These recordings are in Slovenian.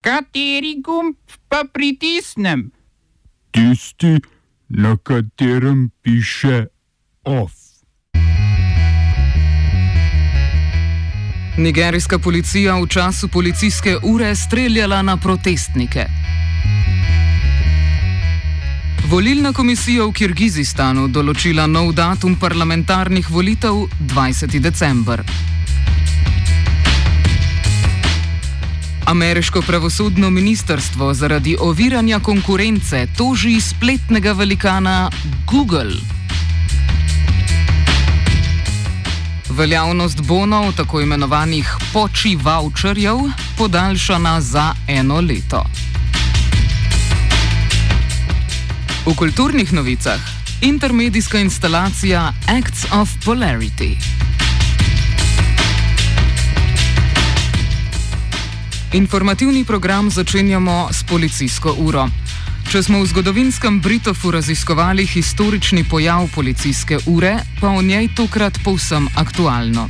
Kateri gumb pa pritisnem? Tisti, na katerem piše OF. Nigerijska policija v času policijske ure streljala na protestnike. Volilna komisija v Kirgizistanu določila nov datum parlamentarnih volitev 20. december. Ameriško pravosodno ministrstvo zaradi oviranja konkurence toži spletnega velikana Google. Veljavnost bonov, tako imenovanih poči voucherjev, podaljšana za eno leto. V kulturnih novicah intermedijska instalacija Acts of Polarity. Informativni program začenjamo s policijsko uro. Če smo v zgodovinskem Britofu raziskovali historični pojav policijske ure, pa v njej tokrat povsem aktualno.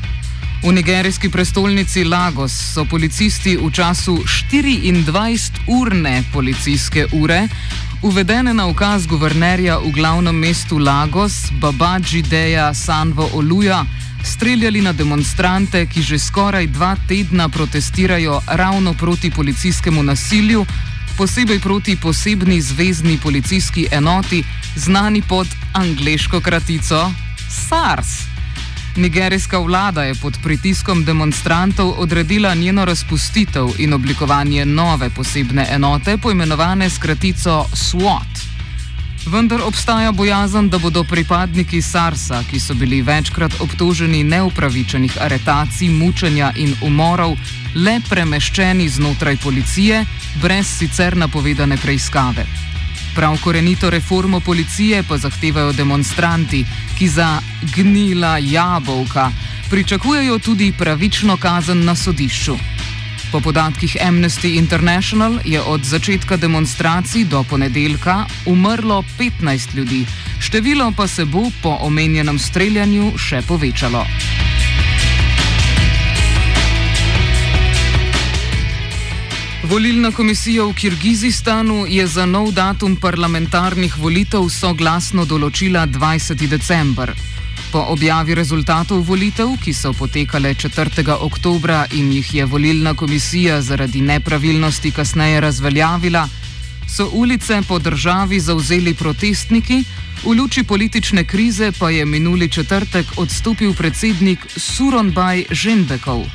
V nigerijski prestolnici Lagos so policisti v času 24-urne policijske ure, uvedene na ukaz guvernerja v glavnem mestu Lagos, Babaji Deja Sanvo Oluja, streljali na demonstrante, ki že skoraj dva tedna protestirajo ravno proti policijskemu nasilju, posebej proti posebni zvezdni policijski enoti, znani pod angliško kratico SARS. Nigerijska vlada je pod pritiskom demonstrantov odredila njeno razpustitev in oblikovanje nove posebne enote, poimenovane s kratico SWAT. Vendar obstaja bojazen, da bodo pripadniki SARS-a, ki so bili večkrat obtoženi neupravičenih aretacij, mučenja in umorov, le premeščeni znotraj policije, brez sicer napovedane preiskave. Prav korenito reformo policije pa zahtevajo demonstranti, ki za gnila jabolka pričakujejo tudi pravično kazen na sodišču. Po podatkih Amnesty International je od začetka demonstracij do ponedeljka umrlo 15 ljudi, število pa se bo po omenjenem streljanju še povečalo. Volilna komisija v Kirgizistanu je za nov datum parlamentarnih volitev soglasno določila 20. december. Po objavi rezultatov volitev, ki so potekale 4. oktobra in jih je volilna komisija zaradi nepravilnosti kasneje razveljavila, so ulice po državi zauzeli protestniki, v luči politične krize pa je minuli četrtek odstopil predsednik Suronbaj Ženbekov.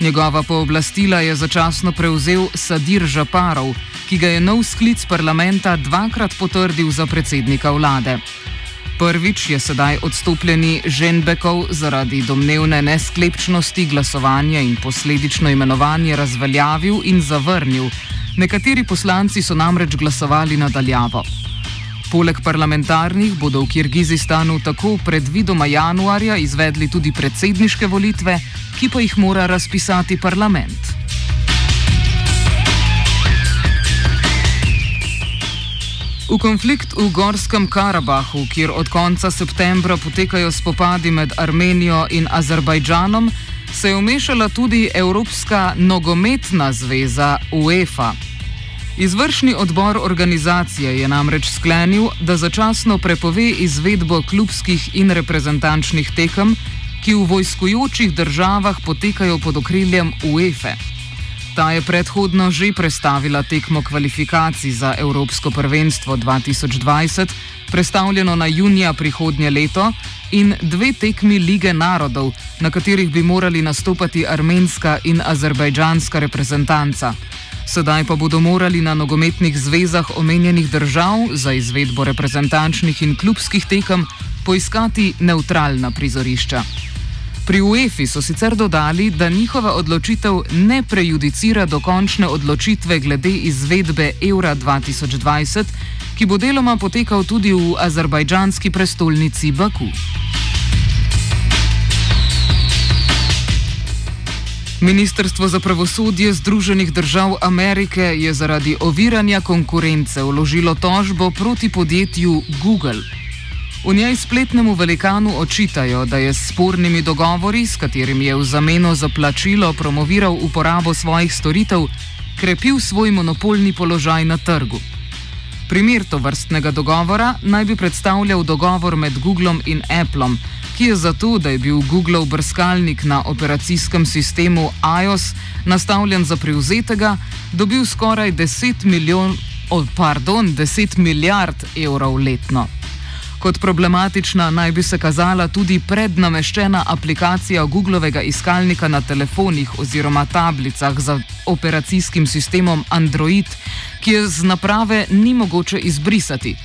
Njegova pooblastila je začasno prevzel Sadir Žaparov, ki ga je nov sklic parlamenta dvakrat potrdil za predsednika vlade. Prvič je sedaj odstopljeni Ženbekov zaradi domnevne nesklepčnosti glasovanja in posledično imenovanje razveljavil in zavrnil. Nekateri poslanci so namreč glasovali nadaljavo. Poleg parlamentarnih bodo v Kirgizistanu tako predvidoma januarja izvedli tudi predsedniške volitve, ki pa jih mora razpisati parlament. V konflikt v Gorskem Karabahu, kjer od konca septembra potekajo spopadi med Armenijo in Azerbajdžanom, se je umešala tudi Evropska nogometna zveza UEFA. Izvršni odbor organizacije je namreč sklenil, da začasno prepove izvedbo klubskih in reprezentančnih tekem, ki v vojskujočih državah potekajo pod okriljem UEFA. Ta je predhodno že predstavila tekmo kvalifikacij za Evropsko prvenstvo 2020, predstavljeno na junija prihodnje leto, in dve tekmi Lige narodov, na katerih bi morali nastopati armenska in azerbajdžanska reprezentanca. Sedaj pa bodo morali na nogometnih zvezah omenjenih držav za izvedbo reprezentančnih in klubskih tekem poiskati neutralna prizorišča. Pri UEFI so sicer dodali, da njihova odločitev ne prejudicira dokončne odločitve glede izvedbe Eura 2020, ki bo deloma potekal tudi v azerbajdžanski prestolnici Baku. Ministrstvo za pravosodje Združenih držav Amerike je zaradi oviranja konkurence vložilo tožbo proti podjetju Google. V njej spletnemu velikanu očitajo, da je s spornimi dogovori, s katerimi je v zameno za plačilo promoviral uporabo svojih storitev, krepil svoj monopolni položaj na trgu. Primer to vrstnega dogovora naj bi predstavljal dogovor med Googlom in Appleom, ki je zato, da je bil Googlov brskalnik na operacijskem sistemu iOS nastavljen za prevzetega, dobil skoraj 10, milijon, oh, pardon, 10 milijard evrov letno. Kot problematična naj bi se kazala tudi prednameščena aplikacija Googlovega iskalnika na telefonih oziroma tablicah za operacijskim sistemom Android, ki je z naprave ni mogoče izbrisati.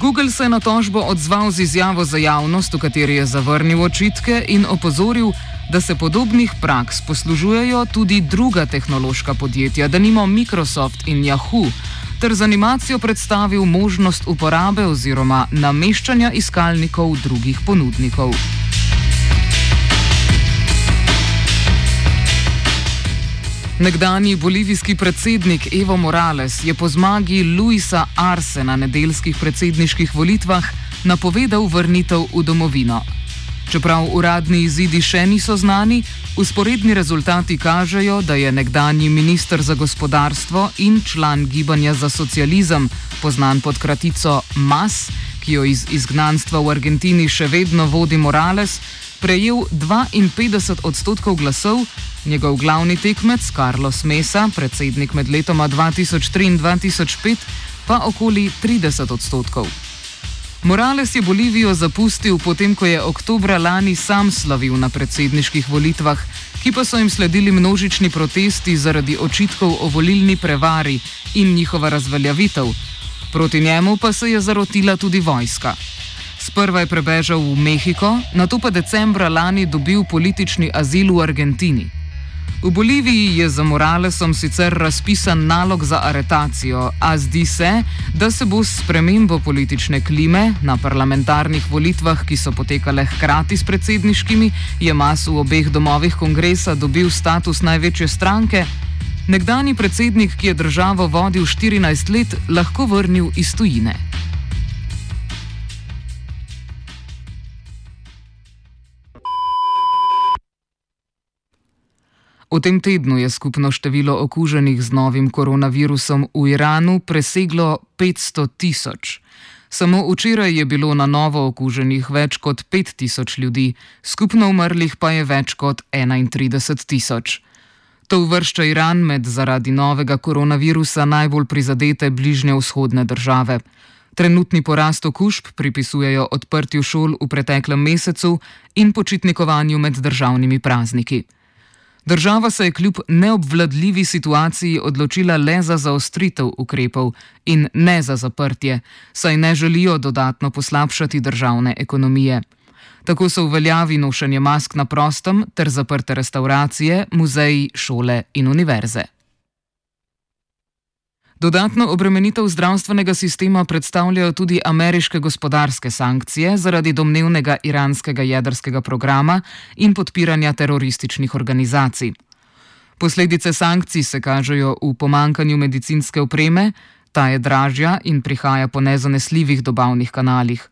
Google se je na tožbo odzval z izjavo za javnost, v kateri je zavrnil očitke in opozoril, da se podobnih praks poslužujejo tudi druga tehnološka podjetja, da nimo Microsoft in Yahoo, ter z animacijo predstavil možnost uporabe oziroma nameščanja iskalnikov drugih ponudnikov. Nekdani bolivijski predsednik Evo Morales je po zmagi Luisa Arse na nedeljskih predsedniških volitvah napovedal vrnitev v domovino. Čeprav uradni izidi še niso znani, usporedni rezultati kažejo, da je nekdani minister za gospodarstvo in član gibanja za socializem, poznan pod kratico MAS, ki jo iz izgnanstva v Argentini še vedno vodi Morales, prejel 52 odstotkov glasov, njegov glavni tekmec Carlos Mesa, predsednik med letoma 2003 in 2005, pa okoli 30 odstotkov. Morales je Bolivijo zapustil potem, ko je oktobra lani sam slavil na predsedniških volitvah, ki pa so jim sledili množični protesti zaradi očitkov o volilni prevari in njihova razveljavitev. Proti njemu pa se je zarotila tudi vojska. Sprva je prebežal v Mehiko, nato pa decembra lani dobil politični azil v Argentini. V Boliviji je za Moralesom sicer razpisan nalog za aretacijo, a zdi se, da se bo s spremembo politične klime na parlamentarnih volitvah, ki so potekale hkrati s predsedniškimi, je mas v obeh domovih kongresa dobil status največje stranke, nekdani predsednik, ki je državo vodil 14 let, lahko vrnil iz tujine. V tem tednu je skupno število okuženih z novim koronavirusom v Iranu preseglo 500 tisoč. Samo včeraj je bilo na novo okuženih več kot 5 tisoč ljudi, skupno umrlih pa je več kot 31 tisoč. To uvršča Iran med zaradi novega koronavirusa najbolj prizadete bližnje vzhodne države. Trenutni porast okužb pripisujejo odprtju šol v preteklem mesecu in počitnikovanju med državnimi prazniki. Država se je kljub neobvladljivi situaciji odločila le za zaostritev ukrepov in ne za zaprtje, saj ne želijo dodatno poslabšati državne ekonomije. Tako so uveljavi nošenje mask na prostem ter zaprte restauracije, muzeji, šole in univerze. Dodatno obremenitev zdravstvenega sistema predstavljajo tudi ameriške gospodarske sankcije zaradi domnevnega iranskega jedrskega programa in podpiranja terorističnih organizacij. Posledice sankcij se kažejo v pomankanju medicinske opreme, ta je dražja in prihaja po nezanesljivih dobavnih kanalih.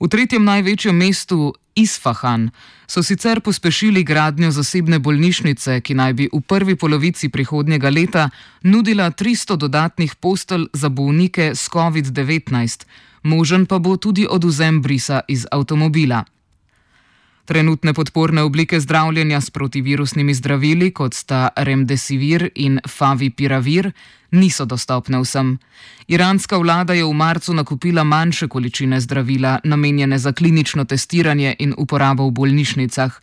V tretjem največjem mestu Isfahan so sicer pospešili gradnjo zasebne bolnišnice, ki naj bi v prvi polovici prihodnjega leta nudila 300 dodatnih postelj za bolnike s COVID-19, možen pa bo tudi oduzem brisa iz avtomobila. Trenutne podporne oblike zdravljenja s protivirusnimi zdravili, kot sta Remdesivir in Favipiravir, niso dostopne vsem. Iranska vlada je v marcu nakupila manjše količine zdravila, namenjene za klinično testiranje in uporabo v bolnišnicah,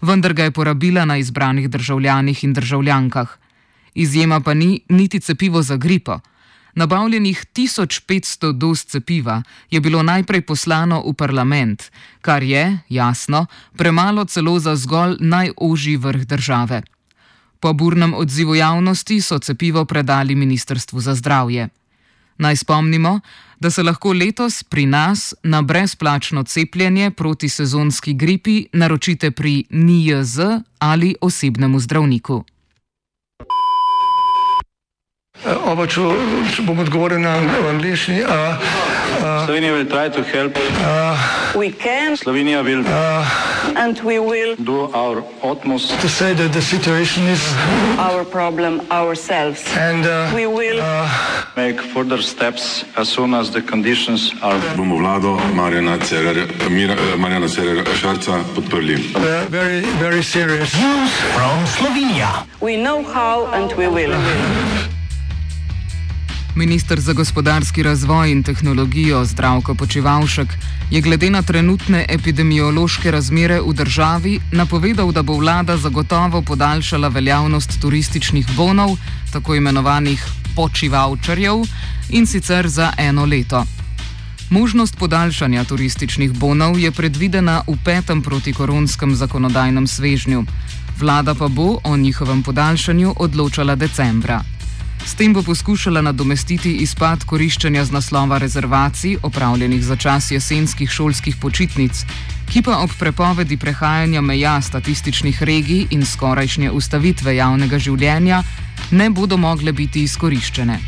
vendar ga je porabila na izbranih državljanih in državljankah. Izjema pa ni niti cepivo za gripo. Nabavljenih 1500 doz cepiva je bilo najprej poslano v parlament, kar je, jasno, premalo celo za zgolj najožji vrh države. Po burnem odzivu javnosti so cepivo predali Ministrstvu za zdravje. Naj spomnimo, da se lahko letos pri nas na brezplačno cepljenje proti sezonski gripi naročite pri NIJZ ali osebnemu zdravniku. Oba, če, če bom odgovoril na angliški. Slovenia will try to help. We can Slovenia will and we will do our utmost to say that the situation is our problem ourselves. and uh, We will make further steps as soon as the conditions are. bomo vlado Marjana eh, Marjana Cererja Šarca podprli. uh, very very serious. we know how and we will. Ministr za gospodarski razvoj in tehnologijo Zdravko Počivalšek je glede na trenutne epidemiološke razmere v državi napovedal, da bo vlada zagotovo podaljšala veljavnost turističnih bonov, tako imenovanih počivalčarjev, in sicer za eno leto. Možnost podaljšanja turističnih bonov je predvidena v petem protikoronskem zakonodajnem svežnju. Vlada pa bo o njihovem podaljšanju odločala decembra. S tem bo poskušala nadomestiti izpad koriščenja z naslova rezervacij, opravljenih za čas jesenskih šolskih počitnic, ki pa ob prepovedi prehajanja meja statističnih regij in skorajšnje ustavitve javnega življenja ne bodo mogle biti izkoriščene.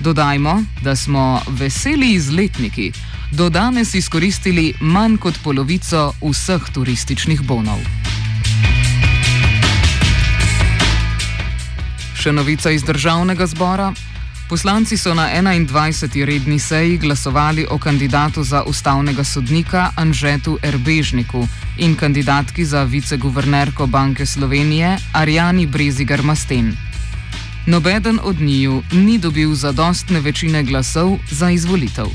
Dodajmo, da smo veseli izletniki do danes izkoristili manj kot polovico vseh turističnih bonov. Še novica iz državnega zbora. Poslanci so na 21. redni seji glasovali o kandidatu za ustavnega sodnika Anžetu Erbežniku in kandidatki za viceguvernerko Banke Slovenije Arjani Brezigar Masten. Nobeden od njiju ni dobil zadostne večine glasov za izvolitev.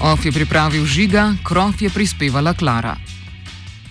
Of je pripravil žiga, krov je prispevala Klara.